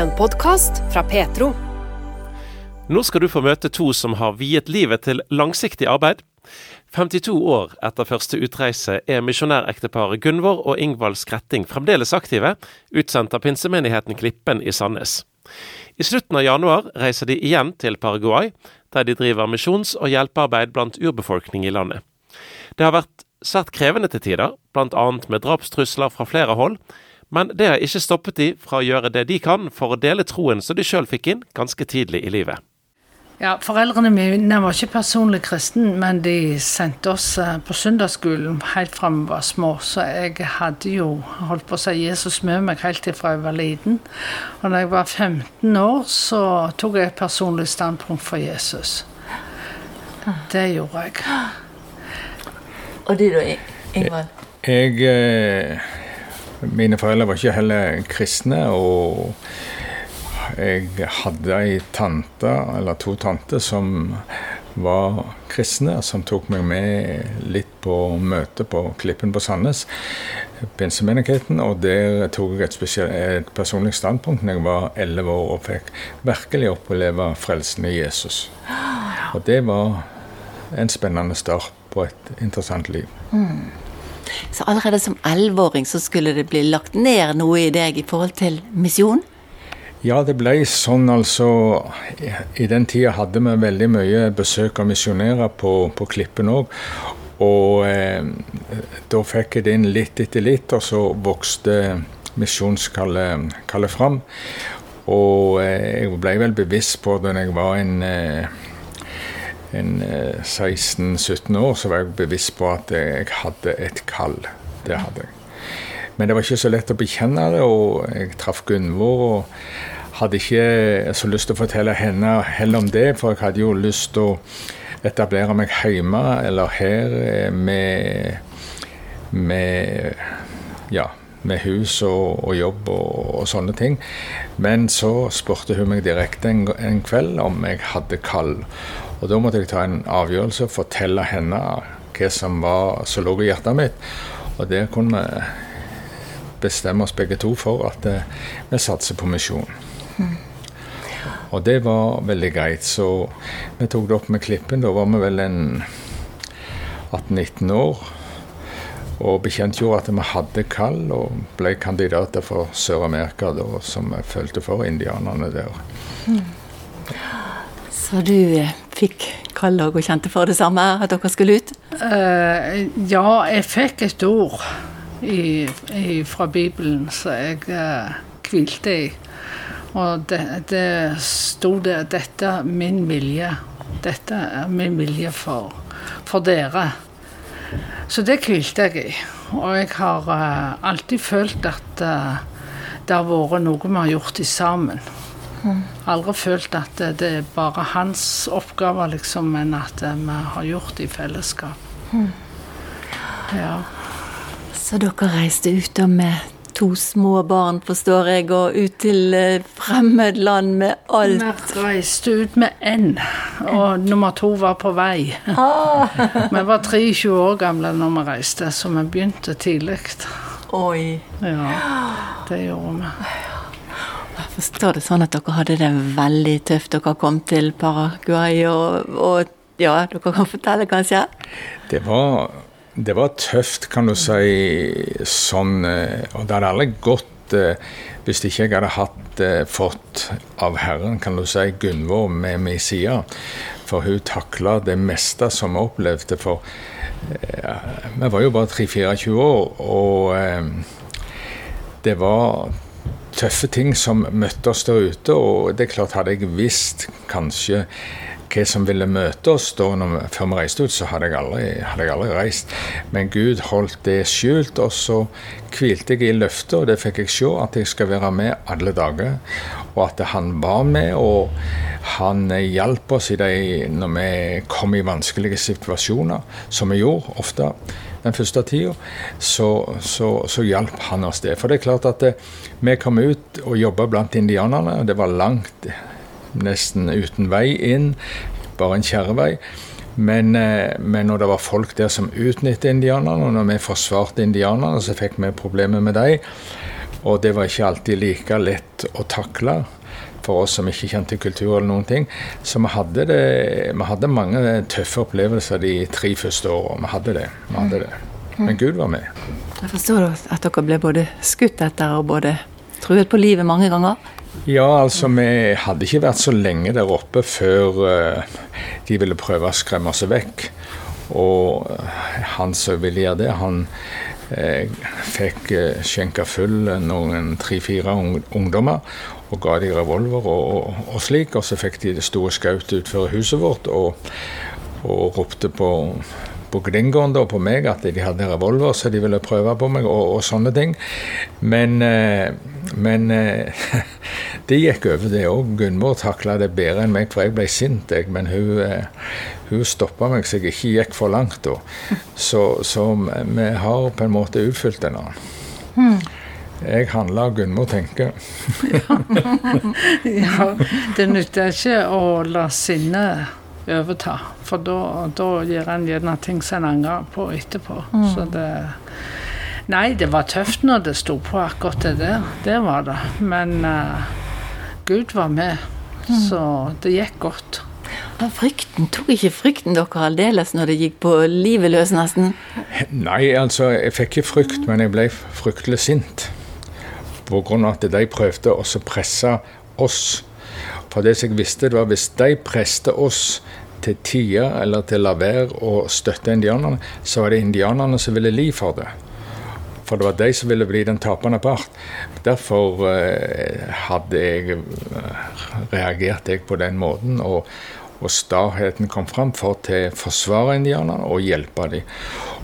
En podkast fra Petro. Nå skal du få møte to som har viet livet til langsiktig arbeid. 52 år etter første utreise er misjonærekteparet Gunvor og Ingvald Skretting fremdeles aktive, utsendt av pinsemenigheten Klippen i Sandnes. I slutten av januar reiser de igjen til Paraguay, der de driver misjons- og hjelpearbeid blant urbefolkning i landet. Det har vært svært krevende til tider, bl.a. med drapstrusler fra flere hold, men det har ikke stoppet de fra å gjøre det de kan for å dele troen som de sjøl fikk inn ganske tidlig i livet. Ja, Foreldrene mine var ikke personlig kristen, men de sendte oss eh, på søndagsskolen helt fra vi var små. Så jeg hadde jo holdt på å si Jesus med meg helt fra jeg var liten. Og da jeg var 15 år, så tok jeg et personlig standpunkt for Jesus. Det gjorde jeg. Og du da, Ingvald? Jeg eh, Mine foreldre var ikke heller kristne. og jeg hadde ei tante, eller to tanter, som var kristne, som tok meg med litt på møte på Klippen på Sandnes, pinsemenigheten. Og der tok jeg et, et personlig standpunkt når jeg var elleve år og fikk virkelig oppleve frelsen i Jesus. Og det var en spennende start på et interessant liv. Mm. Så allerede som elleveåring så skulle det bli lagt ned noe i deg i forhold til misjon? Ja, det ble sånn, altså. I den tida hadde vi veldig mye besøk av misjonærer på, på Klippen òg. Og eh, da fikk jeg det inn litt etter litt, og så vokste misjonskallet fram. Og eh, jeg ble vel bevisst på det når jeg var en, eh, 16-17 eh, år, så var jeg bevisst på at jeg hadde et kall. Det hadde jeg. Men det var ikke så lett å bekjenne det, og jeg traff Gunvor. og hadde ikke så lyst til å fortelle henne heller om det, for jeg hadde jo lyst til å etablere meg hjemme eller her eh, med, med ja, med hus og, og jobb og, og, sånne ting. Men så spurte hun meg direkte en, en, kveld om jeg hadde kall. Og da måtte jeg ta en avgjørelse og fortelle henne hva som, var, som lå i hjertet mitt. Og det kunne vi bestemme oss begge to for at eh, vi satser på misjon. Mm. Og det var veldig greit, så vi tok det opp med Klippen. Da var vi vel en 18-19 år. Og bekjentgjorde at vi hadde kall, og ble kandidater for Sør-Amerika, som vi følte for indianerne der. Mm. Så du eh, fikk kall og kjente for det samme, at dere skulle ut? Uh, ja, jeg fikk et ord i, i, fra Bibelen som jeg uh, i. Og det, det sto der 'Dette er min vilje'. Dette er min vilje for, for dere. Så det hvilte jeg i. Og jeg har uh, alltid følt at uh, det har vært noe vi har gjort sammen. Aldri følt at det, det er bare hans oppgave, liksom, men at vi har gjort det i fellesskap. Mm. Ja. Så dere reiste ut da med to små barn, forstår jeg, og ut til eh, fremmedland med alt? Vi reiste ut med én, og nummer to var på vei. Ah. vi var 23 år gamle når vi reiste, så vi begynte tidlig. Oi. Ja, det gjorde vi. Forstår det sånn at dere hadde det veldig tøft. Dere kom til Paraguay, og, og ja, dere kan fortelle, kanskje? Det var det var tøft, kan du si, sånn eh, Og det hadde aldri gått eh, hvis ikke jeg hadde hatt, eh, fått av Herren, kan du si, Gunvor med min side. For hun takla det meste som vi opplevde. For vi var jo bare 3-24 år, og det var tøffe ting som møtte oss der ute. Og det er klart, hadde jeg visst kanskje hva som ville møte oss da vi, før vi reiste ut, så hadde jeg, aldri, hadde jeg, aldri, reist. Men Gud holdt det skjult, og så hvilte jeg i løftet, og det fikk jeg se, at jeg skal være med alle dager. Og at han var med, og han hjalp oss de, når vi kom i vanskelige situasjoner, som vi gjorde ofte den første tida, så, så, så hjalp han oss det. For det er klart at det, eh, vi kom ut og jobba blant indianerne, og det var langt nesten uten vei inn, bare en kjerrevei. Men, eh, men når det var folk der som utnyttet indianerne, og når vi forsvarte indianerne, så fikk vi problemer med dem. Og det var ikke alltid like lett å takle for oss som ikke kjente kultur eller noen ting. Så vi hadde, det, vi hadde mange tøffe opplevelser de tre første årene. Vi hadde det. Vi hadde det. Men Gud var med. Jeg forstår at dere ble både skutt etter og både truet på livet mange ganger? Ja, altså vi hadde ikke vært så lenge der oppe før uh, de ville prøve å skremme oss vekk. Og han som ville gjøre det, han eh, fikk uh, skjenka full noen tre-fire ungdommer og ga de revolver og, og, og, slik. Og så fikk de det store skautet utenfor huset vårt og, og ropte på på Glingon og på meg at de hadde revolver, så de ville prøve på meg, og, og sånne ting. Men, eh, men eh, det gikk over, det òg. Gunvor takla det bedre enn meg, for jeg ble sint, jeg. Men hun, eh, hun stoppa meg så jeg ikke gikk for langt. Så, så vi har på en måte utfylt det nå. Jeg handler, Gunvor tenker. ja, det nytter ikke å la sinnet overta. For da gjør en gjerne ting som en angrer på etterpå. Mm. Så det Nei, det var tøft når det sto på akkurat det der. Det var det. Men uh, Gud var med, mm. så det gikk godt. Men frykten, Tok ikke frykten dere aldeles når det gikk på livet løs, nesten? Nei, altså, jeg fikk ikke frykt, men jeg ble fryktelig sint. På grunn av at de prøvde å presse oss. For det som jeg visste, det var hvis de presset oss til tider eller til å la være å støtte indianerne, så var det indianerne som ville li for det. For det var de som ville bli den tapende part. Derfor eh, hadde jeg eh, reagert jeg på den måten. Og, og staheten kom fram for å forsvare indianerne og hjelpe dem.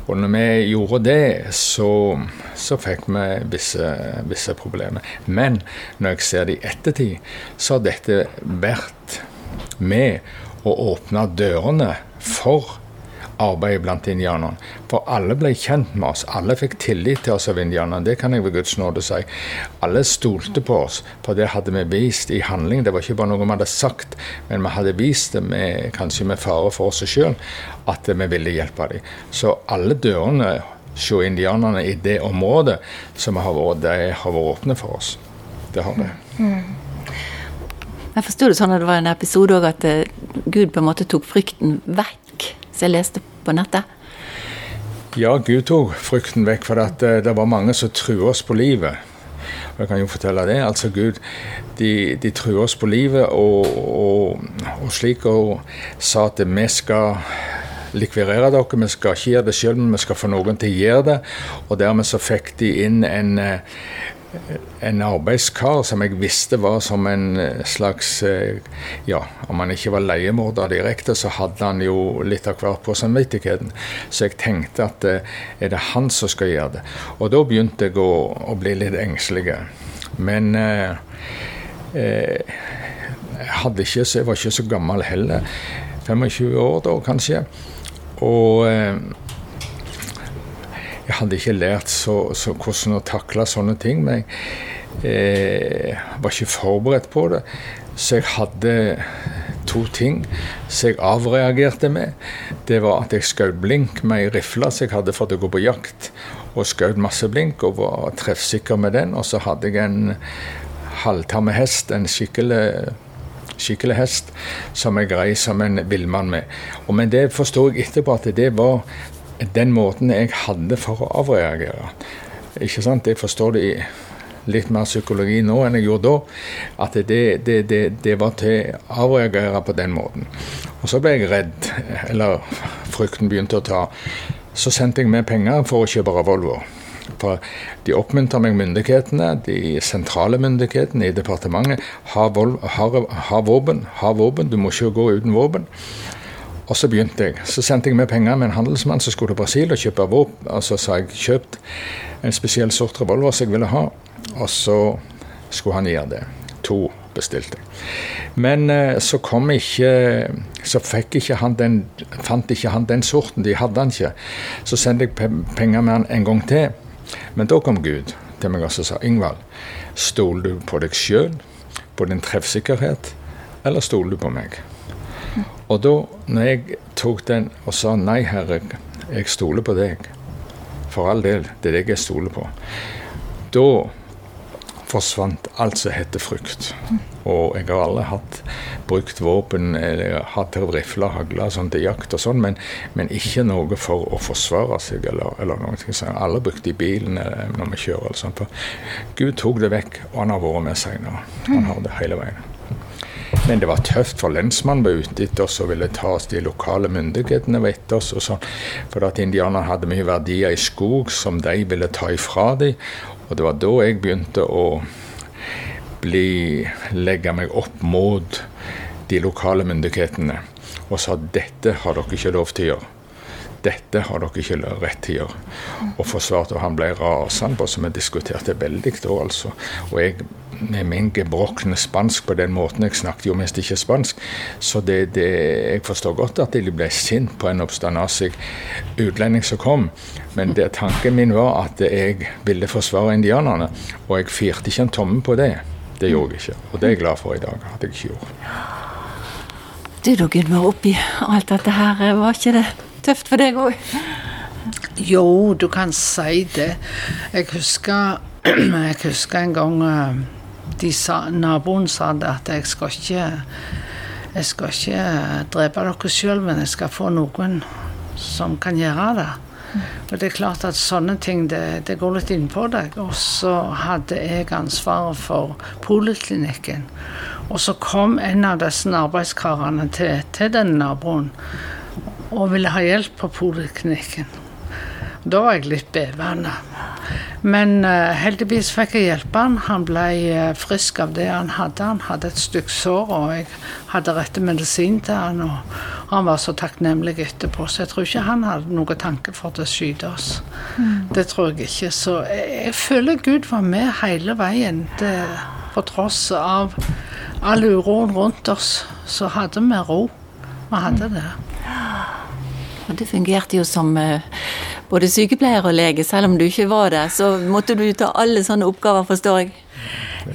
Og når vi gjorde det, så, så fikk vi visse, visse, problemer. Men når jeg ser det i ettertid, så har dette vært med å åpne dørene for arbeidet blant indianerne. For alle ble kjent med oss. Alle fikk tillit til oss av indianerne. Det kan jeg ved Guds nåde si. Alle stolte på oss, for det hadde vi vist i handling. Det var ikke bare noe vi hadde sagt, men vi hadde vist det med, kanskje med fare for oss sjøl, at vi ville hjelpe dem. Så alle dørene hos indianerne i det området som har vært, de har vært åpne for oss. Det har det. Mm. Jeg forsto det sånn at det var en episode òg at eh, Gud på en måte tok frykten vekk, som jeg leste på nettet? Ja, Gud tok frykten vekk, for at eh, det var mange som truer oss på livet. Og jeg kan jo fortelle det. Altså Gud, de, de truer oss på livet og, og, og, slik hun sa at vi skal likvirere dere, vi skal ikke gjøre det sjøl, men vi skal få noen til å gjøre det. Og dermed så fikk de inn en, eh, en arbeidskar som jeg visste var som en eh, slags eh, Ja, om han ikke var leiemorder direkte, så hadde han jo litt av hvert på samvittigheten. Så jeg tenkte at eh, er det han som skal gjøre det? Og da begynte jeg å, å bli litt engstelig. Men eh, jeg hadde ikke, jeg var ikke så gammel heller. 25 år da, kanskje. Og eh, jeg hadde ikke lært så, så hvordan å takle sånne ting. Men jeg eh, var ikke forberedt på det. Så jeg hadde to ting som jeg avreagerte med. Det var at jeg skjøt blink med ei rifle som jeg hadde fått å gå på jakt. Og skjøt masse blink og var treffsikker med den. Og så hadde jeg en halvtamme hest, en skikkelig skikkelig hest som jeg rei som en villmann med. Og men det forstår jeg etterpå at det var den måten jeg hadde for å avreagere. Ikke sant? Jeg forstår det i litt mer psykologi nå enn jeg gjorde da. At det, det, det, det var til å avreagere på den måten. Og så ble jeg redd, eller frykten begynte å ta. Så sendte jeg med penger for å kjøpe Volvo. For de oppmuntrer meg, myndighetene, de sentrale myndighetene i departementet. Ha, våpen, ha våpen, du må ikke gå uten våpen. Og så begynte jeg. Så sendte jeg med penger med en handelsmann som skulle til Brasil og kjøpe våpen. Og så sa jeg kjøpt en spesiell sort revolver som jeg ville ha. Og så skulle han gjøre det. To bestilte. Men eh, så kom ikke Så fikk ikke han den Fant ikke han den sorten. De hadde han ikke. Så sendte jeg penger med han en gang til. Men da kom Gud til meg og sa Ingvald, stoler du på deg sjøl, på din treffsikkerhet, eller stoler du på meg? Og da når jeg tok den og sa nei, Herre, jeg stoler på deg. For all del, det er deg jeg stoler på. Da forsvant alt som heter frykt. Og jeg har aldri hatt brukt våpen eller hatt rifle, hagler sånn til jakt og sånn, men, men, ikke noe for å forsvare seg eller, eller noe. Så Alle brukte i bilen når vi kjører. eller sånt. For Gud tok det vekk, og han har vært med senere. Han har det hele veien. Men det var tøft, for lensmannen var ute etter oss og ville ta oss de lokale myndighetene var etter oss. og sånn, For at indianerne hadde mye verdier i skog som de ville ta ifra dem. Og det var da jeg begynte å bli, legge meg opp mot de lokale myndighetene og sa dette har dere ikke lov til å gjøre. Dette har dere ikke rett til å gjøre. Og forsvarte, og han ble rasende på oss, vi diskuterte veldig da, altså. Og jeg med min gebrokne spansk på den måten, jeg snakket jo mest ikke spansk, så det, det, jeg forstår godt at jeg ble sint på en oppstandasig utlending som kom. Men det, tanken min var at jeg ville forsvare indianerne, og jeg firte ikke en tomme på det. Det gjorde jeg ikke, og det er jeg glad for i dag at jeg ikke gjorde. Du da, Gunvor, oppi alt dette her, var ikke det tøft for deg òg? Jo, du kan si det. Jeg husker, jeg husker en gang eh, de sa, naboen sa det at jeg skal ikke jeg skal ikke drepe dere sjøl, men jeg skal få noen som kan gjøre det. Og det er klart at sånne ting det, det går litt innpå deg. Og så hadde jeg ansvaret for poliklinikken. Og så kom en av disse arbeidskarene til, til den naboen og ville ha hjelp på poliklinikken. Da var jeg litt bevende. Men uh, heldigvis fikk jeg hjelpe han. Han ble uh, frisk av det han hadde. Han hadde et stykke sår, og jeg hadde rette medisin til han. Og han var så takknemlig etterpå, så jeg tror ikke han hadde noen tanke for å skyte oss. Mm. Det tror jeg ikke. Så jeg, jeg, føler Gud var med hele veien. Det, på tross av all uroen rundt oss, så hadde vi ro. Vi hadde det. Og det fungerte jo som uh både sykepleier og lege. Selv om du ikke var det, så måtte du ta alle sånne oppgaver, forstår jeg?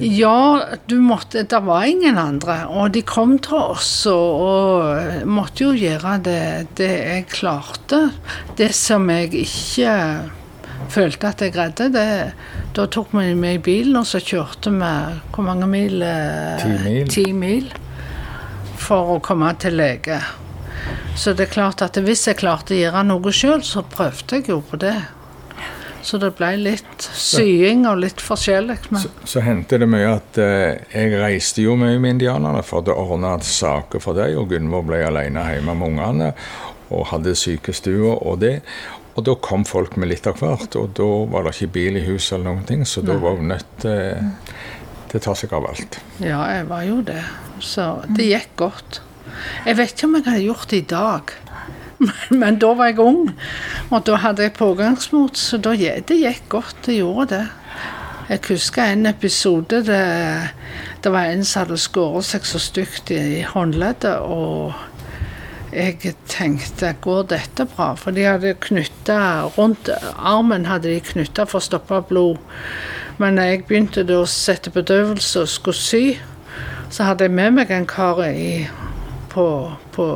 Ja, du måtte, det var ingen andre. Og de kom til oss og, og måtte jo gjøre det, det, jeg klarte. Det som jeg ikke følte at jeg greide, det Da tok vi med i bilen, og så kjørte vi hvor mange mil? Ti mil. Ti mil for å komme til lege. Så det er klart at hvis jeg klarte å gjøre noe sjøl, så prøvde jeg jo på det. Så det ble litt sying og litt forskjellig. Men... Så, så hendte det mye at eh, jeg reiste jo mye med indianerne for å ordne saker for dem, og Gunvor ble alene hjemme med ungene og hadde sykestue og det. Og da kom folk med litt av hvert, og da var det ikke bil i huset eller noen ting, så da var hun nødt til, til å ta seg av alt. Ja, jeg var jo det. Så det gikk godt. Jeg vet ikke om jeg hadde gjort det i dag. Men, men da var jeg ung, og da hadde jeg pågangsmot, så da, det gikk godt. Det gjorde det. Jeg husker en episode der det var en som hadde skåret seg så stygt i håndleddet. og jeg tenkte går dette bra? For de hadde knytta rundt armen hadde de knytta for å stoppe blod. Men når jeg begynte å sette bedøvelse og skulle sy, så hadde jeg med meg en kar i på, på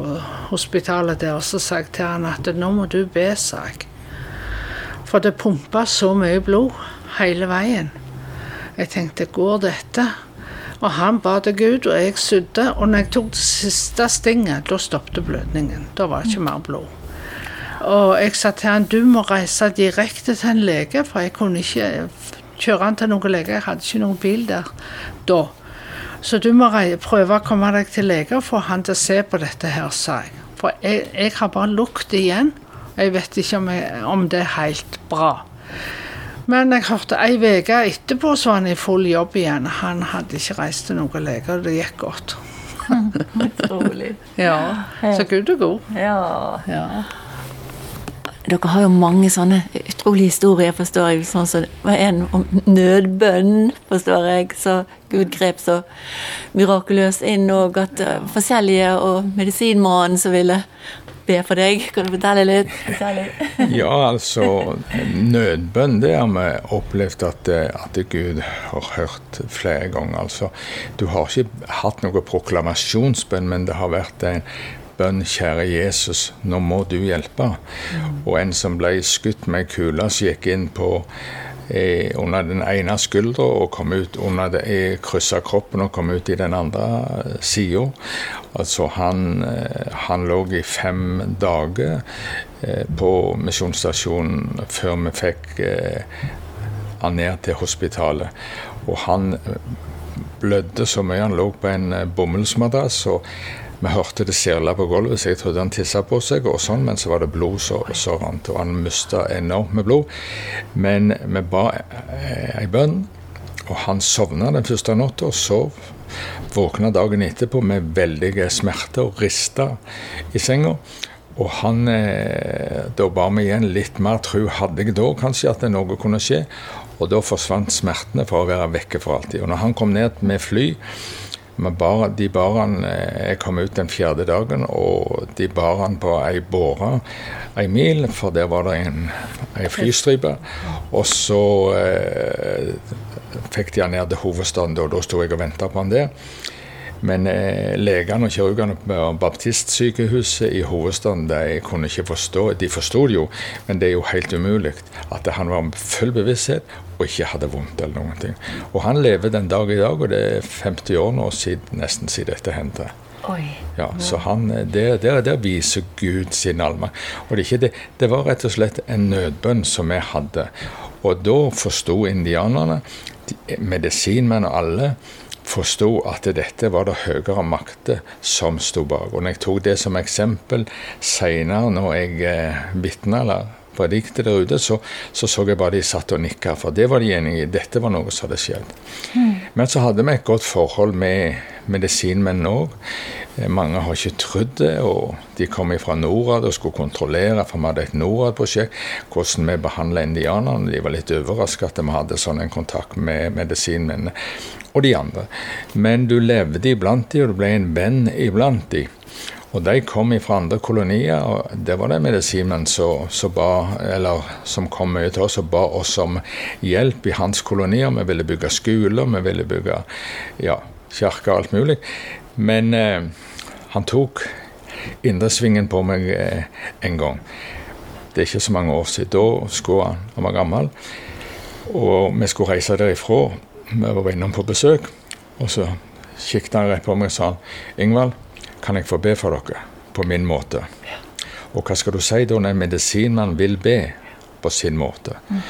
hospitalet der, og så sa jeg til han at nå må du be, sa jeg. For det pumpa så mye blod hele veien. Jeg tenkte går dette? Og han ba til Gud, og jeg sydde. Og når jeg tok det siste stinget, da stoppet blødningen. Da var det ikke mer blod. Og jeg sa til han du må reise direkte til en lege, for jeg kunne ikke kjøre han til noen lege. Jeg hadde ikke noen bil der da. Så du må prøve å komme deg til lege og få han til å se på dette her, sa jeg. For jeg, jeg har bare lukt igjen. Jeg vet ikke om, jeg, om, det er helt bra. Men jeg hørte ei uke etterpå så var han i full jobb igjen. Han hadde ikke reist til noen lege, og det gikk godt. Utrolig. ja. Så Gud er god. Ja. ja. Dere har jo mange sånne utrolige historier, forstår jeg. Sånn som så en om nødbønn, forstår jeg. Så Gud grep så mirakuløst inn, og at uh, forskjellige og medisinmannen som ville be for deg. Kan du fortelle litt? Fortelle. ja, altså Nødbønn, det har vi opplevd at, eh, at, Gud har hørt flere ganger. Altså, du har ikke hatt noe proklamasjonsbønn, men det har vært en bønn, kjære Jesus, nå må du hjelpe. Og en som ble skutt med kule, som gikk inn på i, under den ene skuldra og kom ut under det, kryssa kroppen og kom ut i den andre sida. Altså han, eh, han lå i fem dager eh, på misjonsstasjonen før vi fikk eh, han ned til hospitalet. Og han blødde så mye. Han lå på en bomullsmadrass. og vi hørte det sirla på gulvet, så jeg trodde han tissa på seg, og sånn, men så var det blod så, rant, og han mista enormt med blod. Men vi ba ei bønn, og han sovna den første natta og sov. Våkna dagen etterpå med veldige smerter og rista i senga. Og han eh, Da ba vi igjen litt mer tro hadde jeg da kanskje at noe kunne skje. Og da forsvant smertene for å være vekke for alltid. Og når han kom ned med fly Bar, de bar han eh, Jeg kom ut den fjerde dagen, og de bar han på ei båre ei mil, for der var det en, ei flystripe. Og så eh, fikk de han ned til hovedstaden, og da sto jeg og venta på han der. Men eh, legene og kirurgene på baptistsykehuset i hovedstaden de kunne ikke forstå De forsto det jo, men det er jo helt umulig at han var med full bevissthet og ikke hadde vondt eller noen ting. Og han lever den dag i dag, og det er 50 år nå siden, nesten siden dette hendte. Ja, så han, der, der, der, viser Gud sin allmakt. Og det, det, det var rett og slett en nødbønn som vi hadde. Og da forsto indianerne, medisinmenn og alle, forsto at dette var det høyere makter som sto bak. Og når jeg tok det som eksempel seinere, når jeg eh, vitna eller predikte der ute, så, så, så jeg bare de satt og nikka, for det var de enige i. Dette var noe som hadde skjedd. Mm. Men så hadde vi et godt forhold med medisinmenn òg. Eh, mange har ikke trodd det, og de kom fra Norad og skulle kontrollere, for vi hadde et Norad-prosjekt, hvordan vi behandla indianerne. De var litt overraska at vi hadde sånn en kontakt med medisinmennene og de andre. Men du levde iblant de, og du ble en venn iblant de. Og de kom fra andre kolonier, og det var det medisinen som, som kom mye til oss og ba oss om hjelp i hans kolonier. Vi ville bygge skoler, vi ville bygge ja, kirker og alt mulig. Men eh, han tok indresvingen på meg eh, en gang. Det er ikke så mange år siden. Da skulle han, han var gammel, og vi skulle reise derifra. Vi var innom på besøk, og så kikket han rett på meg og sa Ingvald, kan jeg få be for dere på min måte? Og hva skal du si da når en medisinmann vil be på sin måte? Mm.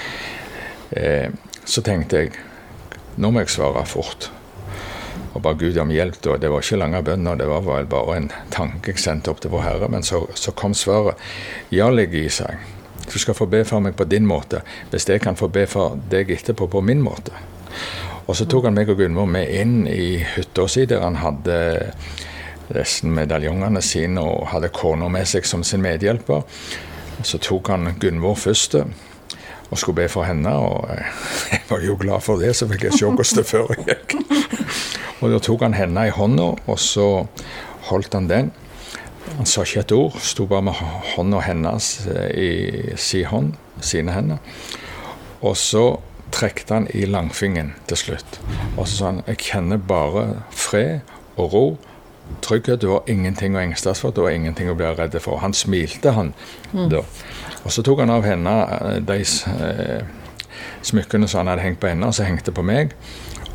Eh, så tenkte jeg nå må jeg svare fort. Og ba Gud om hjelp. da. Det var ikke lange bønner, det var vel bare en tanke jeg sendte opp til Vår Herre. Men så, så kom svaret. Ja, ligger i seg. Du skal få be for meg på din måte, hvis jeg kan få be for deg etterpå på min måte. Og så tok han meg og Gunvor med inn i hytta si, der han hadde resten medaljongene sine og hadde kona med seg som sin medhjelper. Så tok han Gunvor først og skulle be for henne, og jeg var jo glad for det, så fikk jeg se hvordan det foregikk. Og da tok han henne i hånda, og så holdt han den. Han sa ikke et ord, sto bare med hånda hennes eh, i si hånd, sine hender. Og så trekte han i langfingeren til slutt. Og så sa han jeg kjenner bare fred og ro. Trygghet. Du har ingenting å engstes for, du har ingenting å bli redd for. Han smilte, han mm. da. Og så tok han av henne eh, de eh, smykkene som han hadde hengt på henne, og så hengte på meg.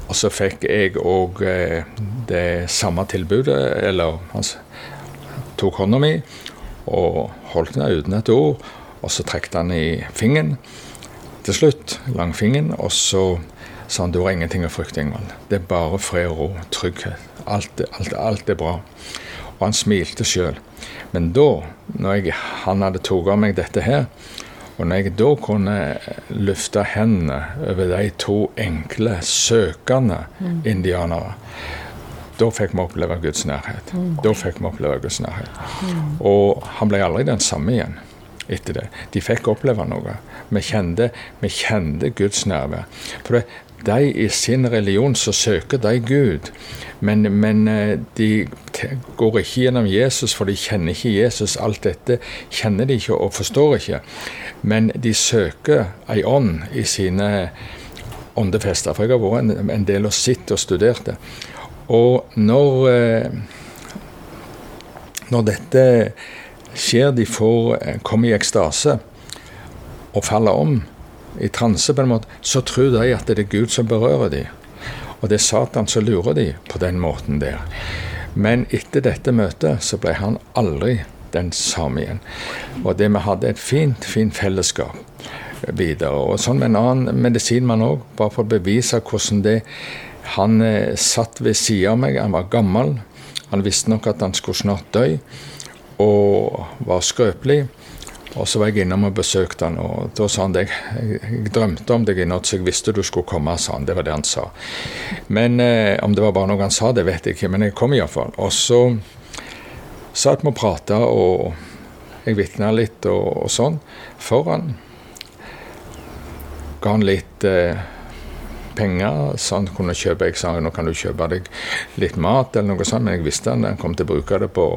Og så fikk jeg òg eh, det samme tilbudet, eller han tok hånda mi og holdt den uten et ord. Og så trekte han i fingeren til slutt, langfingeren, og så sa han du har ingenting å frykte, Ingvald. Det er bare fred og ro, trygghet. Alt, alt, alt er bra. Og han smilte sjøl. Men da, når jeg, han hadde tatt av meg dette her, og når jeg da kunne løfte hendene over de to enkle, søkende mm. indianere, da fikk vi oppleve Guds nærhet. Mm. Da fikk vi oppleve Guds nærhet. Mm. Og han ble aldri den samme igjen etter det. De fikk oppleve noe. Vi kjente, vi kjente Guds nærvær. For det, de i sin religion så søker de Gud, men, men, eh, de går ikke gjennom Jesus, for de kjenner ikke Jesus. Alt dette kjenner de ikke og forstår ikke. Men de søker ei ånd i sine åndefester. For jeg har vært en, del og sett og studert det. Og når, eh, når dette skjer, de får kommer komme i ekstase og falle om, i transe på en måte, så tror de at det er Gud som berører dem. Og det er Satan som lurer dem på den måten der. Men etter dette møtet så ble han aldri den samme igjen. Og det vi hadde et fint, fint fellesskap videre. Og sånn med en annen medisinmann òg, bare for å bevise hvordan det Han eh, satt ved siden av meg, han var gammel. Han visste nok at han skulle snart dø, og var skrøpelig. Og så var jeg innom og besøkte han, og da sa han det. Jeg, jeg drømte om deg i natt, så jeg visste du skulle komme, sa han. Det var det han sa. Men eh, om det var bare noe han sa, det vet jeg ikke, men jeg kom iallfall. Og så satt vi og prata, og jeg vitna litt og, og, sånn for han. Ga han litt eh, penger, så han kunne kjøpe Jeg sa nå kan du kjøpe deg litt mat, eller noe sånt, men jeg visste han, han kom til å bruke det på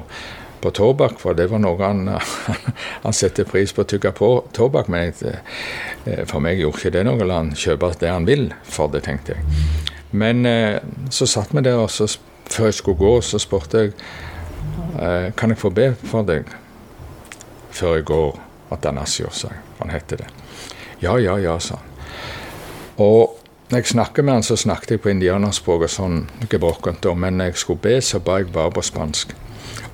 på tobakk, for det var noe han, han setter pris på å tygge på tobakk. Men eh, for meg gjorde ikke det noe. La han kjøpe det han vil for det, tenkte jeg. Men eh, så satt vi der, og så, før jeg skulle gå, så spurte jeg eh, kan jeg få be for deg før jeg går. Atanasio, sa jeg. Han heter det. Ja, ja, ja, sa han. Og når jeg snakker med han, så snakket jeg på indianerspråket sånn men når jeg skulle be, så ba jeg bare på spansk.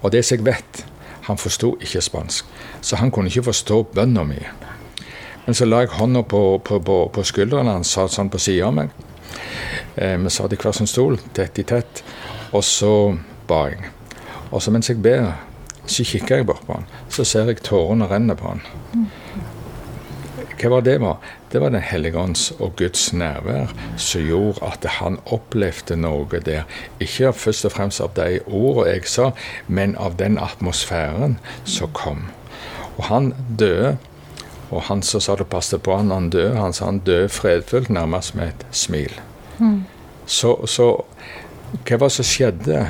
Og det som jeg vet, han forsto ikke spansk, så han kunne ikke forstå bønna mi. Men så la jeg hånda på, på, på, på skulderen hans, satt sånn på sida av meg. Eh, vi satt i hver sin stol, tett i tett, og så ba jeg. Og så mens jeg ber, så kikker jeg bort på han, så ser jeg tårene renne på han. Hva var det? var? Det var Den hellige ånds og Guds nærvær som gjorde at han opplevde noe der. Ikke først og fremst av de ordene jeg sa, men av den atmosfæren som kom. Og han døde. Og han som sa det passet på han, han døde, han sa han døde fredfullt, nærmest med et smil. Mm. Så, så hva var det som skjedde?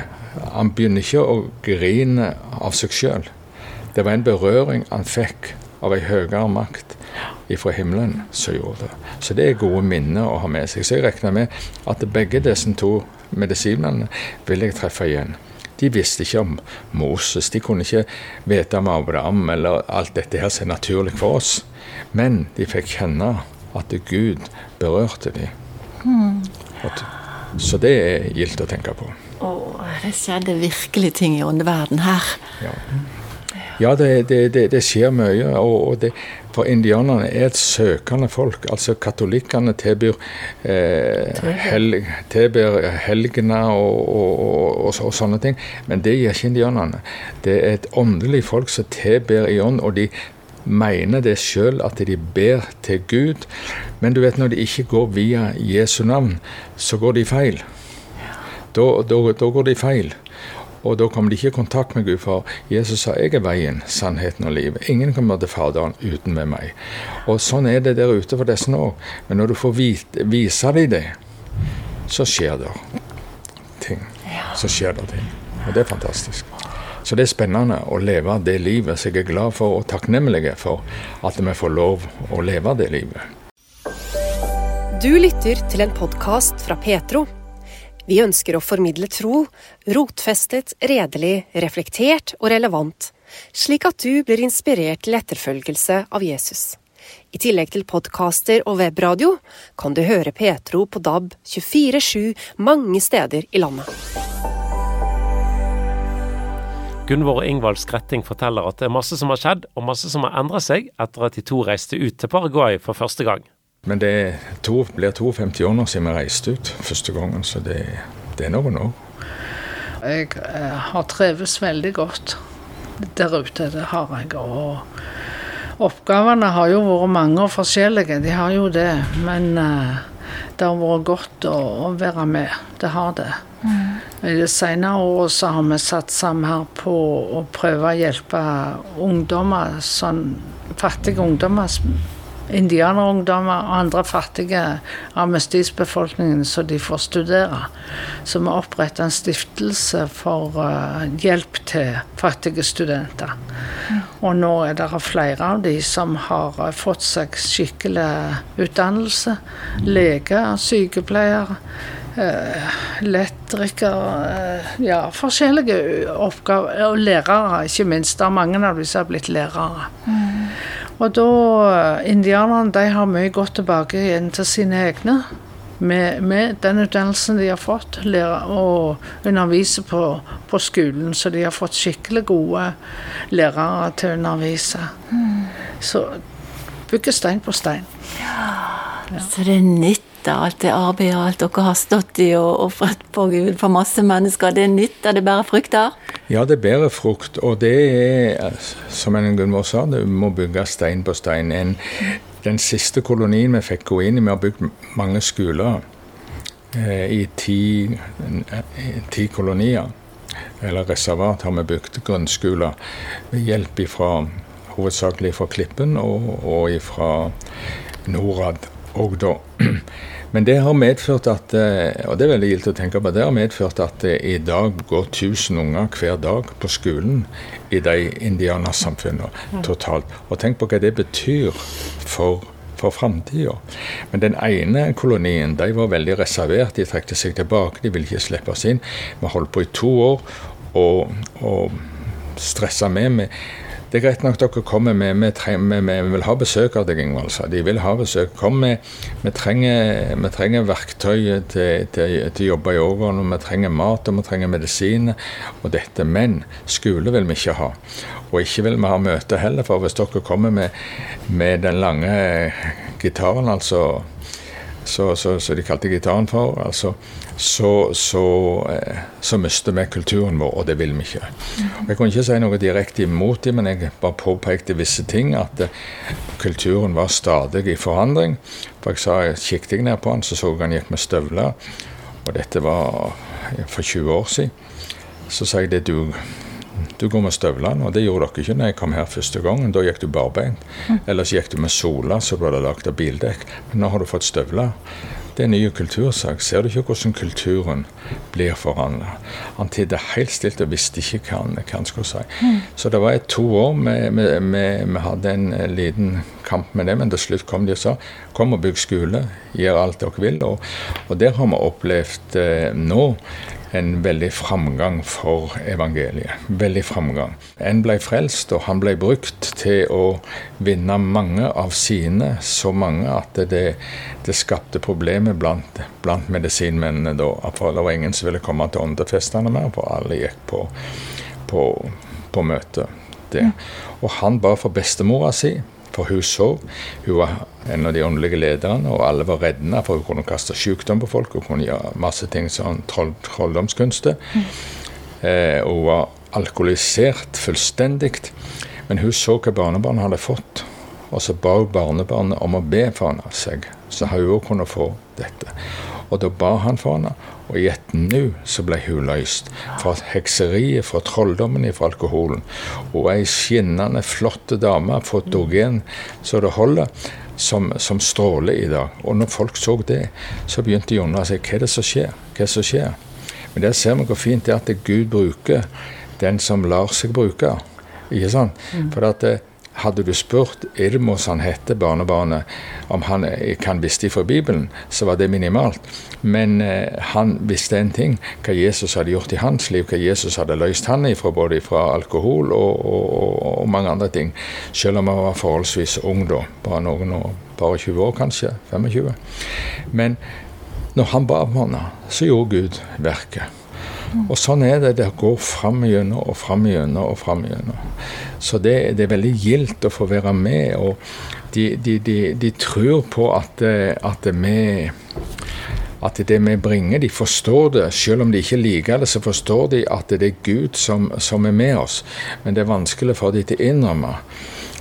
Han begynner ikke å grine av seg sjøl. Det var en berøring han fikk av ei høyere makt ifra himmelen som gjorde det. Så det er gode minner å ha med seg. Så jeg regner med at begge disse to medisinene vil jeg treffe igjen. De visste ikke om Moses, de kunne ikke vite om Abraham eller alt dette her som er naturlig for oss. Men de fikk kjenne at Gud berørte dem. Mm. Så det er gildt å tenke på. Oh, det skjedde virkelig ting i åndeverden her. Ja. Ja, det, det, det, det skjer mye. Og, og for indianerne er et søkende folk. Altså katolikkene tilbyr, eh, hel, tilbyr helgene og, og, og, sånne ting. Men det gjør ikke indianerne. Det er et åndelig folk som tilber i ånd. og de mener det sjøl at de ber til Gud. Men du vet når de ikke går via Jesu navn, så går de feil. Da, da, da går de feil. Og da kommer de ikke i kontakt med Gud, for Jesus sa 'jeg er veien, sannheten og livet'. Ingen kommer til Faderen uten med meg. Og sånn er det der ute for disse nå. Men når du får vite, vise dem det, så skjer det ting. Så skjer det ting. Og det er fantastisk. Så det er spennende å leve det livet som jeg er glad for og takknemlig for at vi får lov å leve det livet. Du lytter til en podkast fra Petro. Vi ønsker å formidle tro, rotfestet, redelig, reflektert og relevant, slik at du blir inspirert til etterfølgelse av Jesus. I tillegg til podkaster og webradio kan du høre Petro på DAB 24-7 mange steder i landet. Gunvor Ingvald Skretting forteller at det er masse som har skjedd, og masse som har endret seg etter at de to reiste ut til Paraguay for første gang. Men det to, blir 52 år nå siden vi reiste ut første gangen, så det, det er noen år. Jeg eh, har trives veldig godt der ute, det har jeg. Og oppgavene har jo vært mange og forskjellige, de har jo det. Men uh, det har vært godt å, å, være med. Det har det. Mm. I det senere året så har vi satsa mer på å prøve å hjelpe ungdommer, sånn fattige ungdommer indianerungdommer og andre fattige av mestisbefolkningen, så de får studere. Så vi oppretta en stiftelse for uh, hjelp til fattige studenter. Og nå er det flere av de som har uh, fått seg skikkelig utdannelse. Leger, sykepleiere. Uh, lettrikere Ja, forskjellige oppgaver. Og lærere, ikke minst. Det er mange av de som har blitt lærere. Mm. Og da Indianerne de har mye gått tilbake igjen til sine egne. Med, med den utdannelsen de har fått, lære å undervise på, på skolen. Så de har fått skikkelig gode lærere til å undervise. Så bygge stein på stein. Ja, Så det nytter alt det arbeidet alt dere har stått i og ofret på Gud for masse mennesker. Det nytter, det bærer frukter? Ja, det bærer frukt, og det er, som en Gunvor sa, du må bygge stein på stein. En, den siste kolonien vi fikk gå inn i, vi har bygd mange skoler eh, i ti, ti kolonier. Eller reservat har vi bygd grunnskoler med hjelp ifra hovedsakelig fra Klippen og, og fra Norad òg da. Men det har medført at eh, og det er veldig gildt å tenke på, det har medført at det i dag går 1000 unger hver dag på skolen i de indianersamfunnene totalt. Og tenk på hva det betyr for for framtida. Men den ene kolonien de var veldig reservert. De trekte seg tilbake, de ville ikke slippe oss inn. Vi holdt på i to år og, og stressa med. med det er greit nok dere kommer med, vi, vil ha besøk av deg, Ingvald, sa de. vil ha besøk. Kom med. Vi trenger, vi trenger verktøy til, til, til å jobbe i årene. Vi trenger mat og vi trenger medisiner og dette. Men skole vil vi ikke ha. Og ikke vil vi ha møte heller, for hvis dere kommer med, med den lange gitaren, altså så, de kalte gitaren for, altså, så, så, eh, så mister vi kulturen vår, og det vil vi ikke. Jeg kunne ikke si noe direkte imot dem, men jeg bare påpekte visse ting. At eh, kulturen var stadig i forandring. For jeg sa, kikket jeg ned på han, så så jeg han gikk med støvler. Og dette var for 20 år siden. Så sa jeg det du du går med støvlene, og det gjorde dere ikke når jeg kom her første gangen. Da gikk du barbeint. Mm. Ellers gikk du med soler så du hadde lagd av bildekk. Men nå har du fått støvler. Det er en ny kultursak. Ser du ikke hvordan kulturen blir forandra? Han tidde helt stilt og visste ikke hva han, hva han skulle si. Mm. Så det var et to år vi hadde en liten kamp med det, men til slutt kom de og sa kom og bygg skole, gjør alt dere vil. Og, og der har vi opplevd eh, nå en veldig framgang for evangeliet. Veldig framgang. En ble frelst, og han ble brukt til å vinne mange av sine, så mange at det, det skapte problemer blant, blant medisinmennene da. For det var ingen som ville komme til åndefestene mer, for alle gikk på, på, på møte. Det. Og han ba for bestemora si for hun sov. Hun var en av de åndelige lederne, og alle var reddende, for hun kunne kaste sykdom på folk. Hun kunne gjøre masse ting sånn troll, trolldomskunster. Mm. Eh, hun var alkoholisert fullstendig. Men hun så hva barnebarnet hadde fått, og så ba hun barnebarnet om å be for seg. Så hun kunne få dette. Og da ba han for henne, og i et nu så ble hun løst. Fra hekseriet, fra trolldommen, fra alkoholen. Og ei skinnende, flott dame, fotogen så det holder, som, som, stråler i dag. Og når folk så det, så begynte de å undre seg hva er det som skjer. Hva er det som skjer? Men der ser vi hvor fint det er at Gud bruker den som lar seg bruke. Ikke sant? Mm. For at hadde du spurt Irmos, han heter barnebarnet, om han kan visste fra Bibelen, så var det minimalt. Men eh, han visste en ting, hva Jesus hadde gjort i hans liv, hva Jesus hadde løst han ifra, både fra alkohol og, og, og, mange andre ting. Selv om han var forholdsvis ung da, bare noen år, bare 20 år kanskje, 25. Men når han ba om henne, så gjorde Gud verket. Og sånn er det. Det går fram igjennom og fram igjennom og fram igjennom. Så det, det, er veldig gildt å få være med. Og de, de, de, de tror på at, at, vi at det vi bringer, de forstår det. Selv om de ikke liker det, så forstår de at det er Gud som, som er med oss. Men det er vanskelig for dem til å innrømme.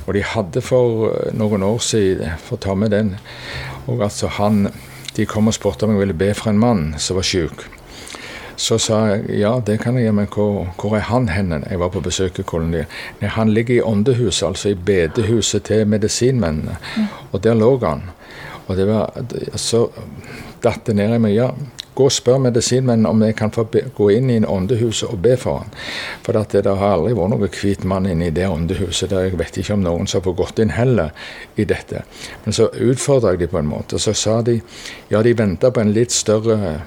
Og de hadde for noen år siden, for å ta med den og altså han, De kom og spurte om jeg ville be for en mann som var syk. Så sa jeg ja, det kan jeg gjøre, men hvor, hvor er han henne? Jeg var på besøk i kolonien. Nei, han ligger i åndehuset, altså i bedehuset til medisinmennene. Mm. Og der lå han. Og det var, så datt det ned i meg. Ja, gå og spør medisinmennene om jeg kan få be, gå inn i en åndehus og be for han. For det, det har aldri vært noen hvit mann inne i det åndehuset. Der jeg vet ikke om noen som har gått inn heller i dette. Men så utfordra jeg dem på en måte. Så sa de ja, de venta på en litt større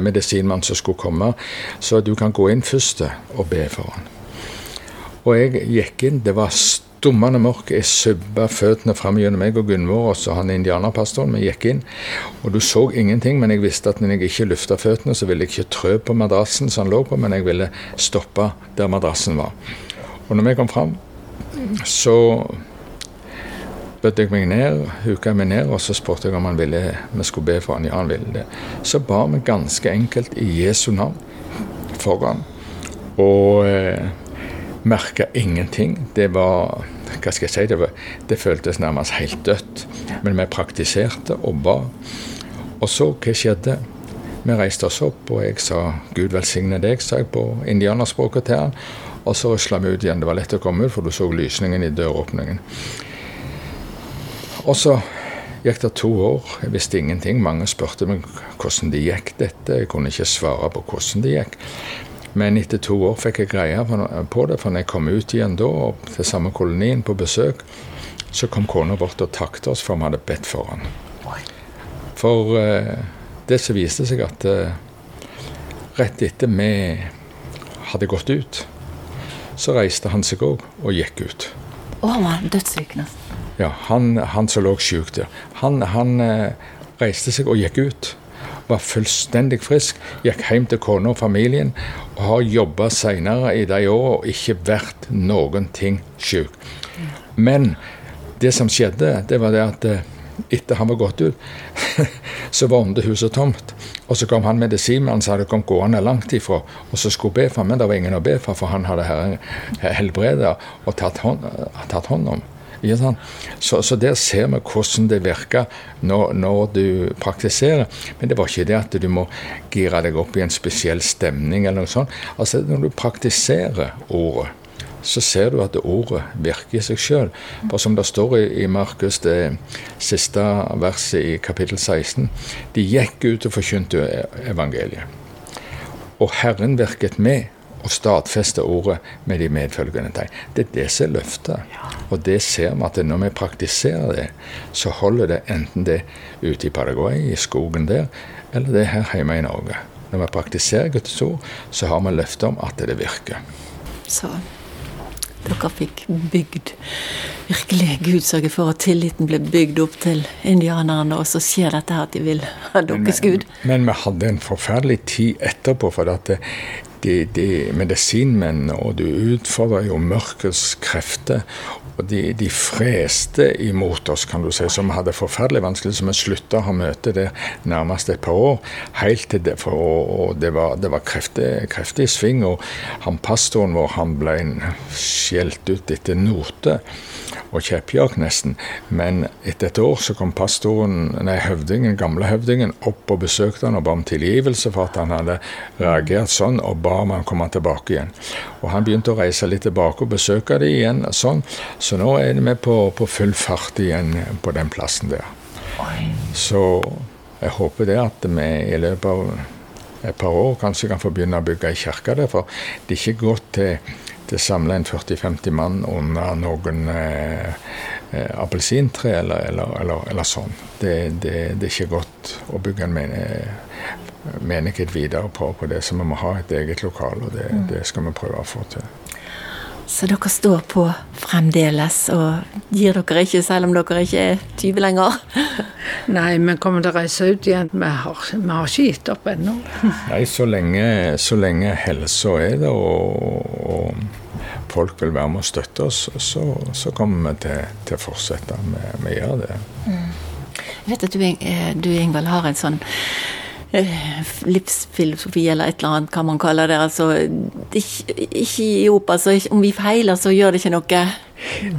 medisinmann som skulle komme. Så du kan gå inn først og be for han. Og jeg gikk inn. Det var stummende mørk. Jeg subba føttene fram gjennom meg og Gunvor og han indianerpastoren. Vi gikk inn, og du så ingenting, men jeg visste at når jeg ikke løfta føttene, så ville jeg ikke trø på madrassen som han lå på, men jeg ville stoppe der madrassen var. Og når vi kom fram, så bødde jeg meg ned, huka meg ned, og så spurte jeg om han ville vi skulle be for han. Ja, han ville det. Så ba vi ganske enkelt i Jesu navn foran. Og eh, merka ingenting. Det var Hva skal jeg si? Det, var, det føltes nærmest helt dødt. Men vi praktiserte og ba. Og så, hva skjedde? Vi reiste oss opp, og jeg sa 'Gud velsigne deg', sa jeg på indianerspråket til han. Og så rusla vi ut igjen. Det var lett å komme ut, for du så lysningen i døråpningen. Og så gikk det to år. Jeg visste ingenting. Mange spurte meg hvordan det gikk dette. Jeg kunne ikke svare på hvordan det gikk. Men etter to år fikk jeg greie på det, for når jeg kom ut igjen da, til samme kolonien på besøk, så kom kona bort og takket oss for vi hadde bedt for han. For eh, det som viste seg at eh, rett etter vi hadde gått ut, så reiste han seg òg og gikk ut. Å, han var dødssyk nesten. Ja, han, han som lå sjuk der. Han, han eh, reiste seg og gikk ut. Var fullstendig frisk. Gikk hjem til kona og familien. Og har jobba seinere i de åra og ikke vært noen ting sjuk. Men det som skjedde, det var det at eh, etter han var gått ut, så var huset tomt. Og så kom han medisinmannen som hadde kommet gående langt ifra, og så skulle be for ham, men det var ingen å be for, for han hadde helbreda og tatt hånd, tatt hånd om. Så, så, der ser vi hvordan det virker når, når, du praktiserer. Men det var ikke det at du må gire deg opp i en spesiell stemning eller noe sånt. Altså Når du praktiserer ordet, så ser du at ordet virker i seg sjøl. For som det står i, i Markus, det siste verset i kapittel 16, de gikk ut og forkynte evangeliet. Og Herren virket med og stadfeste ordet med de medfølgende tegn. Det er det som er løftet. Og det ser vi at når vi praktiserer det, så holder det enten det ute i Paraguay, i skogen der, eller det her hjemme i Norge. Når vi praktiserer Guds ord, så har vi løfte om at det virker. Så dere fikk bygd Virkelig, Gud sørger for at tilliten ble bygd opp til indianerne, og så skjer dette her at de vil ha deres Gud. Men, men, vi hadde en forferdelig tid etterpå, for at de, de medisinmennene, og du utfordrer jo mørkets krefter. Og de, de, freste imot oss, kan du si, som hadde forferdelig vanskelig, som vi slutta å ha møte der nærmest et par år. Helt til det, for, og det var, det var kreftig, kreftig sving. Og han pastoren vår han ble skjelt ut etter note og kjeppjagt nesten. Men etter et år så kom pastoren, nei, høvdingen, gamle høvdingen opp og besøkte han og ba om tilgivelse for at han hadde reagert sånn, og ba om han komme tilbake igjen. Og han begynte å reise litt tilbake og besøke dem igjen sånn. Så nå er vi på, på full fart igjen på den plassen der. Så jeg håper det at vi i løpet av et par år kanskje kan få begynne å bygge ei kirke der. For det er ikke godt til det samler en 40-50 mann under noen eh, eh, appelsintre eller, eller, eller, eller, sånn. Det, det, det, er ikke godt å bygge en menighet videre på, på det, så vi må ha et eget lokal, og det, mm. det skal vi prøve å få til. Så dere står på fremdeles og gir dere ikke, selv om dere ikke er 20 lenger? Nei, vi kommer til å reise ut igjen. Vi har, vi har ikke gitt opp ennå. Nei, så lenge, så lenge helsa er det og, og, folk vil være med og støtte oss, så, så kommer vi til, til å fortsette. Vi, gjør det. Mm. Jeg vet at du, eh, du Ingvald, har en sånn livsfilosofi eller et eller annet, kan man kalle det. Altså, ikke, ikke i opp, altså, om vi feiler, så gjør det ikke noe.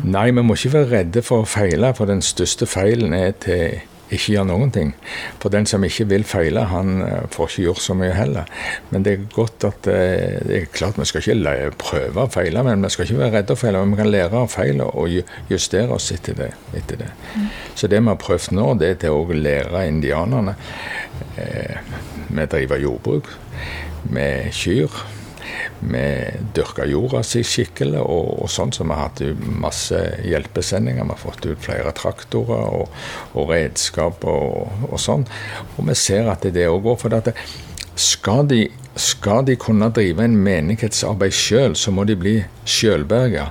Nei, vi må ikke være redde for å feile, for den største feilen er til ikke gjør noen ting. For den som ikke vil feile, han eh, får ikke gjort så mye heller. Men det er godt at eh, det er klart vi skal ikke prøve å feile, men vi skal ikke være redde å feile. Men vi kan lære av feil og justere oss etter det. Etter det. Mm. Så det vi har prøvd nå, det er til å lære indianerne. Eh, vi driver jordbruk med kyr. Vi dyrka jorda si skikkelig, og, og sånn så vi har hatt masse hjelpesendinger. Vi har fått ut flere traktorer og, og redskap og, og, sånn. Og vi ser at det òg går. For det, skal de, skal de kunne drive en menighetsarbeid sjøl, så må de bli sjølberga.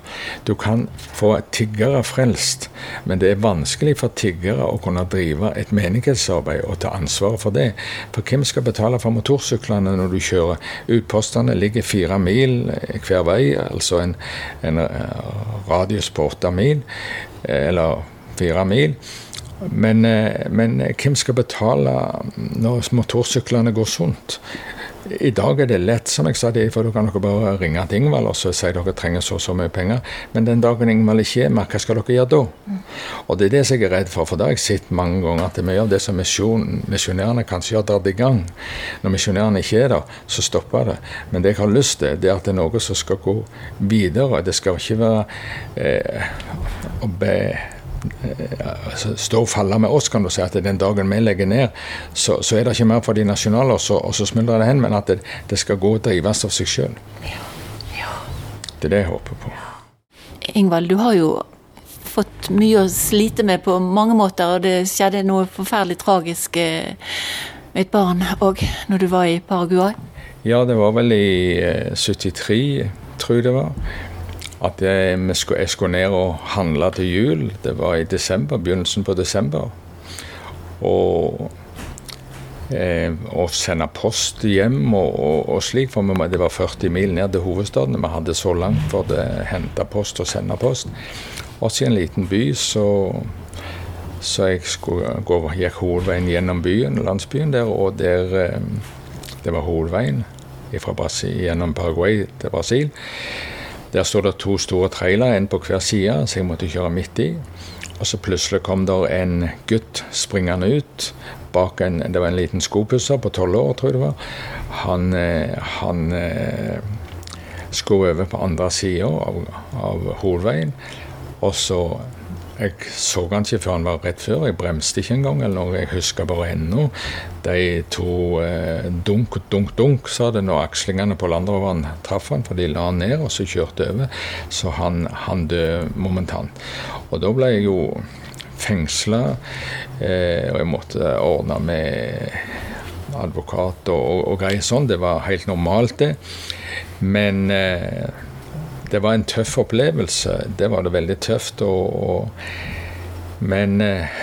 Du kan få tiggere frelst, men det er vanskelig for tiggere å kunne drive et menighetsarbeid og ta ansvaret for det. For hvem skal betale for motorsyklene når du kjører? Utpostene ligger fire mil hver vei, altså en, en radius på åtte mil, eller fire mil. Men, eh, men, hvem skal betale når motorsyklene går sunt? I dag er det lett, som jeg sa, for da kan dere bare ringe til Ingvald og så si dere trenger så og så mye penger. Men den dagen Ingvald ikke er med, hva skal dere gjøre da? Og det er det jeg er redd for, for det har jeg sett mange ganger, at mye av det som misjonærene kanskje har dratt i gang. Når misjonærene ikke er der, så stopper det. Men det jeg har lyst til, det er at det er noe som skal gå videre. Det skal ikke være eh, å be stå og falle med oss, kan du si. At den dagen vi legger ned, så, så er det ikke mer for de nasjonale, og så, og så smuldrer det hen. Men at det, det, skal gå og drives av seg sjøl. Ja. Ja. Det er det jeg håper på. Ingvald, du har jo fått mye å slite med på mange måter, og det skjedde noe forferdelig tragisk eh, med et barn òg, når du var i Paraguay? Ja, det var vel i 73, eh, tror jeg det var at jeg jeg skulle ned og handle til jul. Det var i desember, begynnelsen på desember. Og eh, sende post hjem og, og, og slik, for det var 40 mil ned til hovedstaden. Vi hadde så langt for å hente post og sende post. Også i en liten by så, så jeg gå, gikk hovedveien gjennom byen, landsbyen der, og der eh, Det var hovedveien fra Brasil, gjennom Paraguay til Brasil. Der sto det to store trailere, en på hver side, så jeg måtte kjøre midt i. Og så plutselig kom der en gutt springende ut. bak en, Det var en liten skopusser på tolv år, tror jeg det var. Han, eh, han eh, skulle over på andre sida av, av hovedveien. Og så jeg så han ikke før han var rett før. Jeg bremste ikke engang. eller noe. Jeg husker bare ennå de to eh, dunk, dunk, dunk, sa det når akslingene på Landroveren traff han, for de la han ned og så kjørte over. Så han, han døde momentant. Og da ble jeg jo fengsla, eh, og jeg måtte ordne med advokat og, og, greier sånn. Det var helt normalt, det. Men eh, det var en tøff opplevelse. Det var det veldig tøft. Og, og, men eh,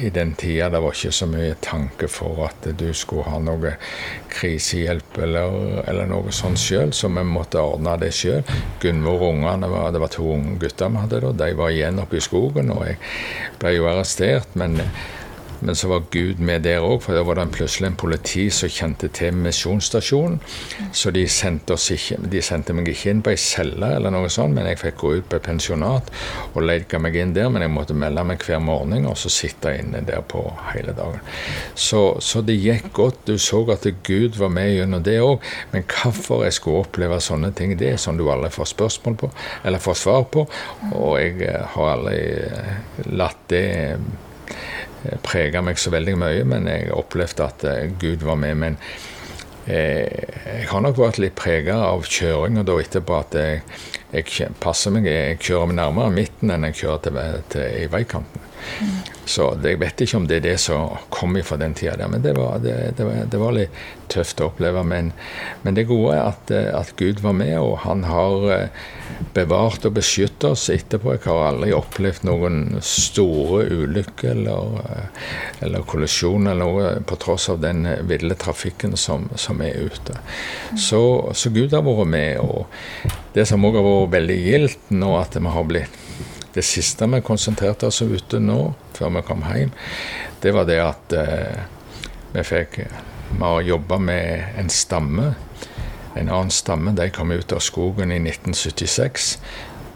i den tida det var ikke så mye tanke for at du skulle ha noe krisehjelp eller, eller noe sånt sjøl, så vi måtte ordne det sjøl. Gunvor og ungene, det var to unge gutter vi hadde da, de var igjen oppe i skogen. Og jeg ble jo arrestert, men men så var Gud med der òg, for da var det plutselig en politi som kjente til misjonsstasjonen. Så de sendte, ikke, de sendte, meg ikke inn på ei celle, eller noe sånt, men jeg fikk gå ut på et pensjonat og leika meg inn der. Men jeg måtte melde meg hver morgen og så sitte inne der på hele dagen. Så, så det gikk godt. Du så at Gud var med gjennom det òg. Men hvorfor jeg skulle oppleve sånne ting, det er sånn du aldri får spørsmål på, eller får svar på. Og jeg eh, har aldri eh, latt det prega meg så veldig mye, men jeg opplevde at eh, Gud var med. Men eh, jeg har nok vært litt prega av kjøringa da etterpå. At jeg, jeg, passer meg, jeg kjører nærmere midten enn jeg kjører til, til i veikanten. Så jeg vet ikke om det er det som kom fra den tida der, men det var, det, det, var, det var, litt tøft å oppleve. Men, men det gode er at, at, Gud var med, og han har eh, bevart og beskyttet oss etterpå. Jeg har aldri opplevd noen store ulykker eller, eh, eller kollisjoner eller noe, på tross av den ville trafikken som, som er ute. Så, så, Gud har vært med. og Det som òg har vært veldig gildt nå, at vi har blitt det siste vi konsentrerte oss ute nå, før vi kom hjem, det var det at eh, vi fikk Vi har jobba med en stamme. En annen stamme. De kom ut av skogen i 1976.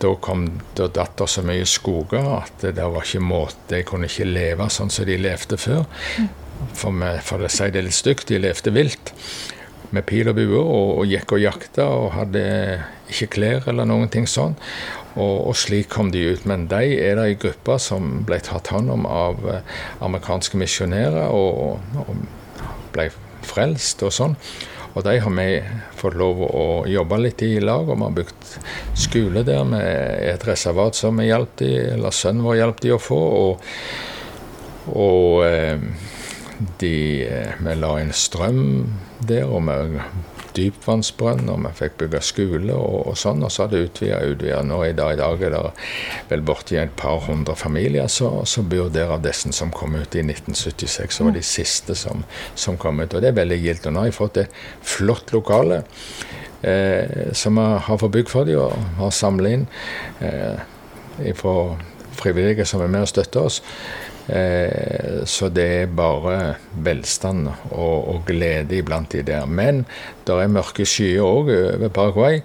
Da kom da datt det så mye skoger at det var ikke måte De kunne ikke leve sånn som de levde før. For, vi, for å si det litt stygt, de levde vilt med pil og bue og, og, gikk og jakta og hadde ikke klær eller noen ting sånn. Og, og, slik kom de ut. Men de er det ei gruppe som ble tatt hånd om av eh, amerikanske misjonærer og, og, ble frelst og sånn. Og de har vi fått lov å jobbe litt i lag, og vi har bygd skole der med et reservat som vi hjalp de, eller sønnen vår hjalp de å få. Og, og eh, de, vi la inn strøm der, og vi dypvannsbrønn, og vi fikk bygge skole og, og sånn. Og så har det utvida og utvida. Nå i dag, i dag er det vel borti et par hundre familier som bor der av disse som kom ut i 1976. Som var de siste som, som kom ut. Og det er veldig gildt. Og nå har jeg fått et flott lokale. Eh, som vi har fått bygd for dem og har samla inn eh, fra frivillige som er med og støtter oss. Eh, så det er bare velstand og, og glede iblant de der. Men det er mørke skyer òg over Paraguay.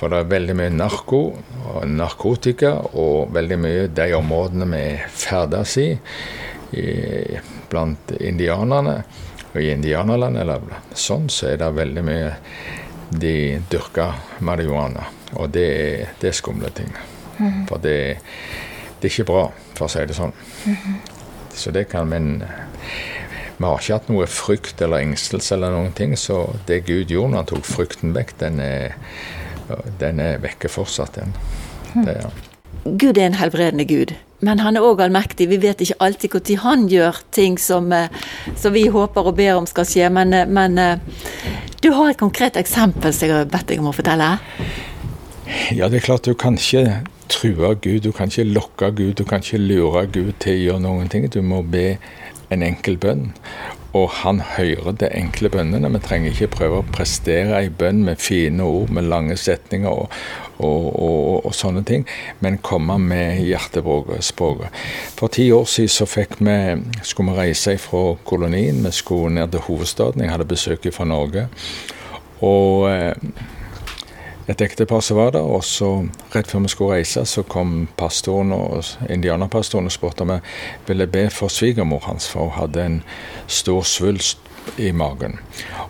For det er veldig mye narko og narkotika, og veldig mye de områdene vi ferdes i, i blant indianerne. Og i indianerland eller sånn, så er det veldig mye de dyrker marihuana. Og det, det er skumle ting. Mm. For det, det, er ikke bra, for å si det sånn. Så det kan Men vi har ikke hatt noe frykt eller engstelse eller noen ting. Så det Gud gjorde når han tok frykten vekk, den er, den er vekke fortsatt, den. Hmm. Det, ja. Gud er en helbredende Gud, men han er òg allmektig. Vi vet ikke alltid når han gjør ting som, eh, som, vi håper og ber om skal skje, men, eh, men eh, du har et konkret eksempel som jeg har bedt deg om å fortelle? Ja, det er klart du kan ikke true Gud, du kan ikke lokke Gud, du kan ikke lure Gud til å gjøre noen ting. Du må be en enkel bønn. Og han hører de enkle bønnene. Vi trenger ikke prøve å prestere ei bønn med fine ord, med lange setninger og, og, og, og sånne ting, men komme med hjertespråket. For ti år siden så fikk vi, skulle vi reise fra kolonien. Vi skulle ned til hovedstaden. Jeg hadde besøk fra Norge. Og eh, et ektepar som var der. Og så rett før vi skulle reise, så kom pastoren og indianerpastoren og spurte om jeg ville be for svigermor hans, for hun hadde en stor svulst i magen.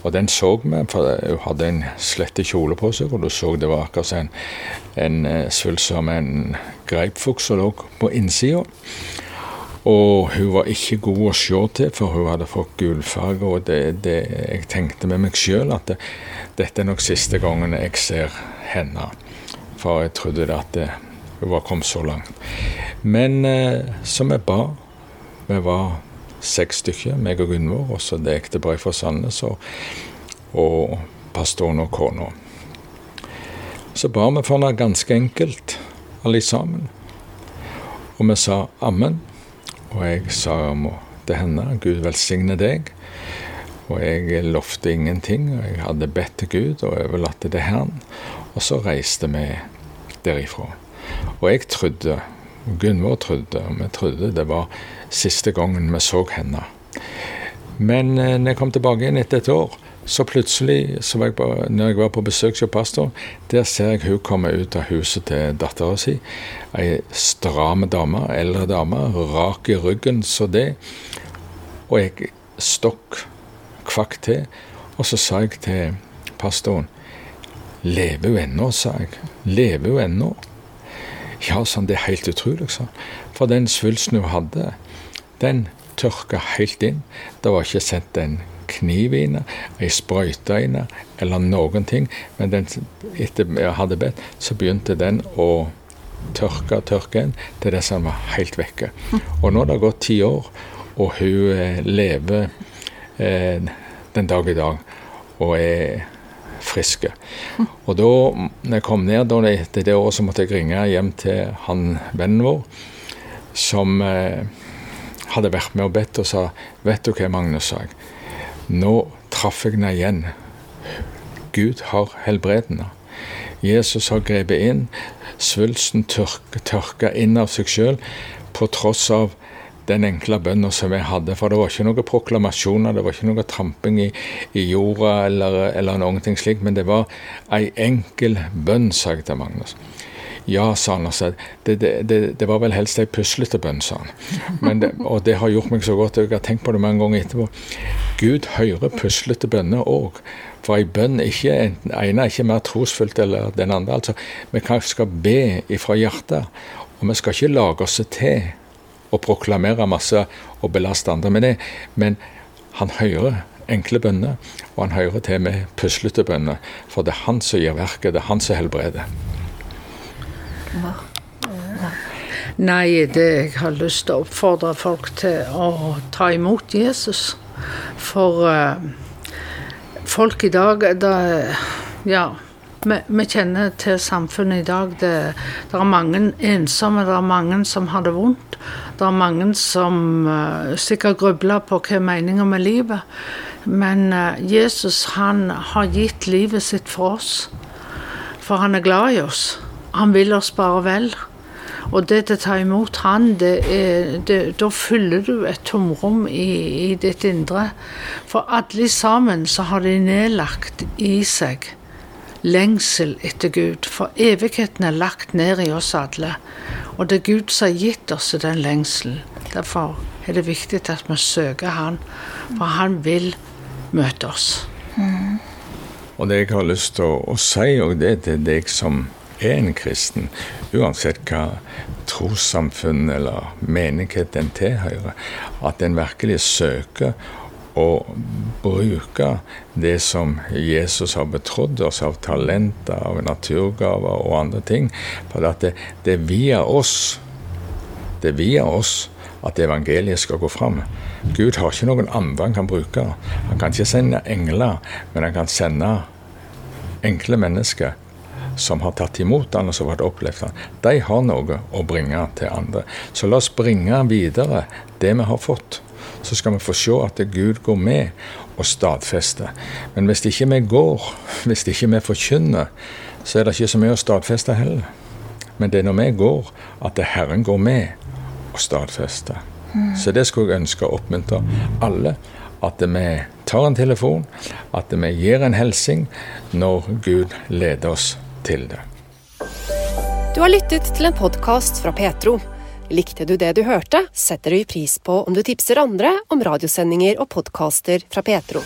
Og den så vi, for hun hadde en slette kjole på seg, og du så det var akkurat en, en eh, svulst som en greipfugl som lå på innsida. Og hun var ikke god å se til, for hun hadde fått gulfarge. Og det, det, jeg tenkte med meg sjøl at det, dette er nok siste gangen jeg ser henne. For jeg trodde at det, hun var kommet så langt. Men eh, så vi ba Vi var seks stykker, meg og Gunvor, og så det ekteparet fra Sandnes og, og pastoren og kona. Så ba vi for henne ganske enkelt, alle sammen. Og vi sa ammen. Og jeg sa til henne Gud velsigne deg. Og jeg lovte ingenting. og Jeg hadde bedt til Gud og overlatt det til Herren. Og så reiste vi derifra. Og jeg trodde, Gunvor trodde, og vi trodde det var siste gangen vi så henne. Men eh, når jeg kom tilbake igjen etter et år, så plutselig, så jeg på, når jeg var på besøk hos pastor, der ser jeg hun komme ut av huset til dattera si. Ei stram dame, eldre dame, rak i ryggen så det. Og jeg stokk kvakk til. Og så sa jeg til pastoren Lever hun ennå, sa jeg. Lever hun ennå? Ja, sånn, det er helt utrolig, sa For den svulsten hun hadde, den tørka helt inn. Det var ikke sendt en kniv i henne, ei sprøyte i eller noen ting. Men den, etter jeg hadde bedt, så begynte den å tørke og tørke inn til det som var helt vekke. Og nå har det gått ti år, og hun eh, lever eh, den dag i dag og er friske. Og da når jeg kom ned da, etter det året, så måtte jeg ringe hjem til han vennen vår, som eh, hadde vært med og bedt og sa Vet du hva, Magnus, sa jeg. Nå traff jeg henne igjen. Gud har helbredende. Jesus har grepet inn. Svulsten tørka, inn av seg sjøl, på tross av den enkle bønnen som jeg hadde. For det var ikke noen proklamasjoner, det var ikke noe tramping i, i jorda eller, eller noen ting slikt, men det var ei enkel bønn, sa jeg til Magnus. Ja, sa han. Altså, det, det, det, det, var vel helst ei puslete bønn, sa han. og det har gjort meg så godt. Jeg har tenkt på det mange ganger etterpå. Gud hører puslete bønner òg. For ei bønn ikke, ene er ikke mer trosfullt eller den andre. altså. Vi skal be ifra hjertet, og vi skal ikke lage oss til å proklamere masse og belaste andre med det. Men han hører enkle bønner, og han hører til med puslete bønner. For det er han som gir verket, det er han som helbreder. Nei, det, jeg har lyst til å oppfordre folk til å ta imot Jesus. For uh, folk i dag det, Ja. Vi, kjenner til samfunnet i dag. Det, det, er mange ensomme, det er mange som har det vondt. Det er mange som uh, sikkert grubler på hva er meninga med livet. Men uh, Jesus han har gitt livet sitt for oss. For han er glad i oss. Han vil oss bare vel. Og det å ta imot Han, det er, det, da fyller du et tomrom i, i, ditt indre. For alle sammen så har de nedlagt i seg lengsel etter Gud. For evigheten er lagt ned i oss alle. Og det er Gud som har gitt oss den lengselen. Derfor er det viktig at vi søker Han, for Han vil møte oss. Mm. Og det jeg har lyst til å, å si, og det til deg som er en kristen, uansett hva trossamfunn eller menighet en tilhører, at en virkelig søker å bruke det som Jesus har betrodd oss av talenter, av naturgaver og andre ting. For det, det er via oss det er via oss at evangeliet skal gå fram. Gud har ikke noen andre han kan bruke. Han kan ikke sende engler, men han kan sende enkle mennesker som har tatt imot han og som har opplevd han, de har noe å bringe til andre. Så la oss bringe videre det vi har fått. Så skal vi få se at Gud går med og stadfester. Men hvis ikke vi går, hvis ikke vi forkynner, så er det ikke så mye å stadfeste heller. Men det er når vi går, at Herren går med og stadfester. Mm. Så det skulle jeg ønske å oppmuntre alle. At vi tar en telefon, at vi gir en hilsen når Gud leder oss til det. Du har lyttet til en podkast fra Petro. Likte du det du hørte, setter vi pris på om du tipser andre om radiosendinger og podkaster fra Petro.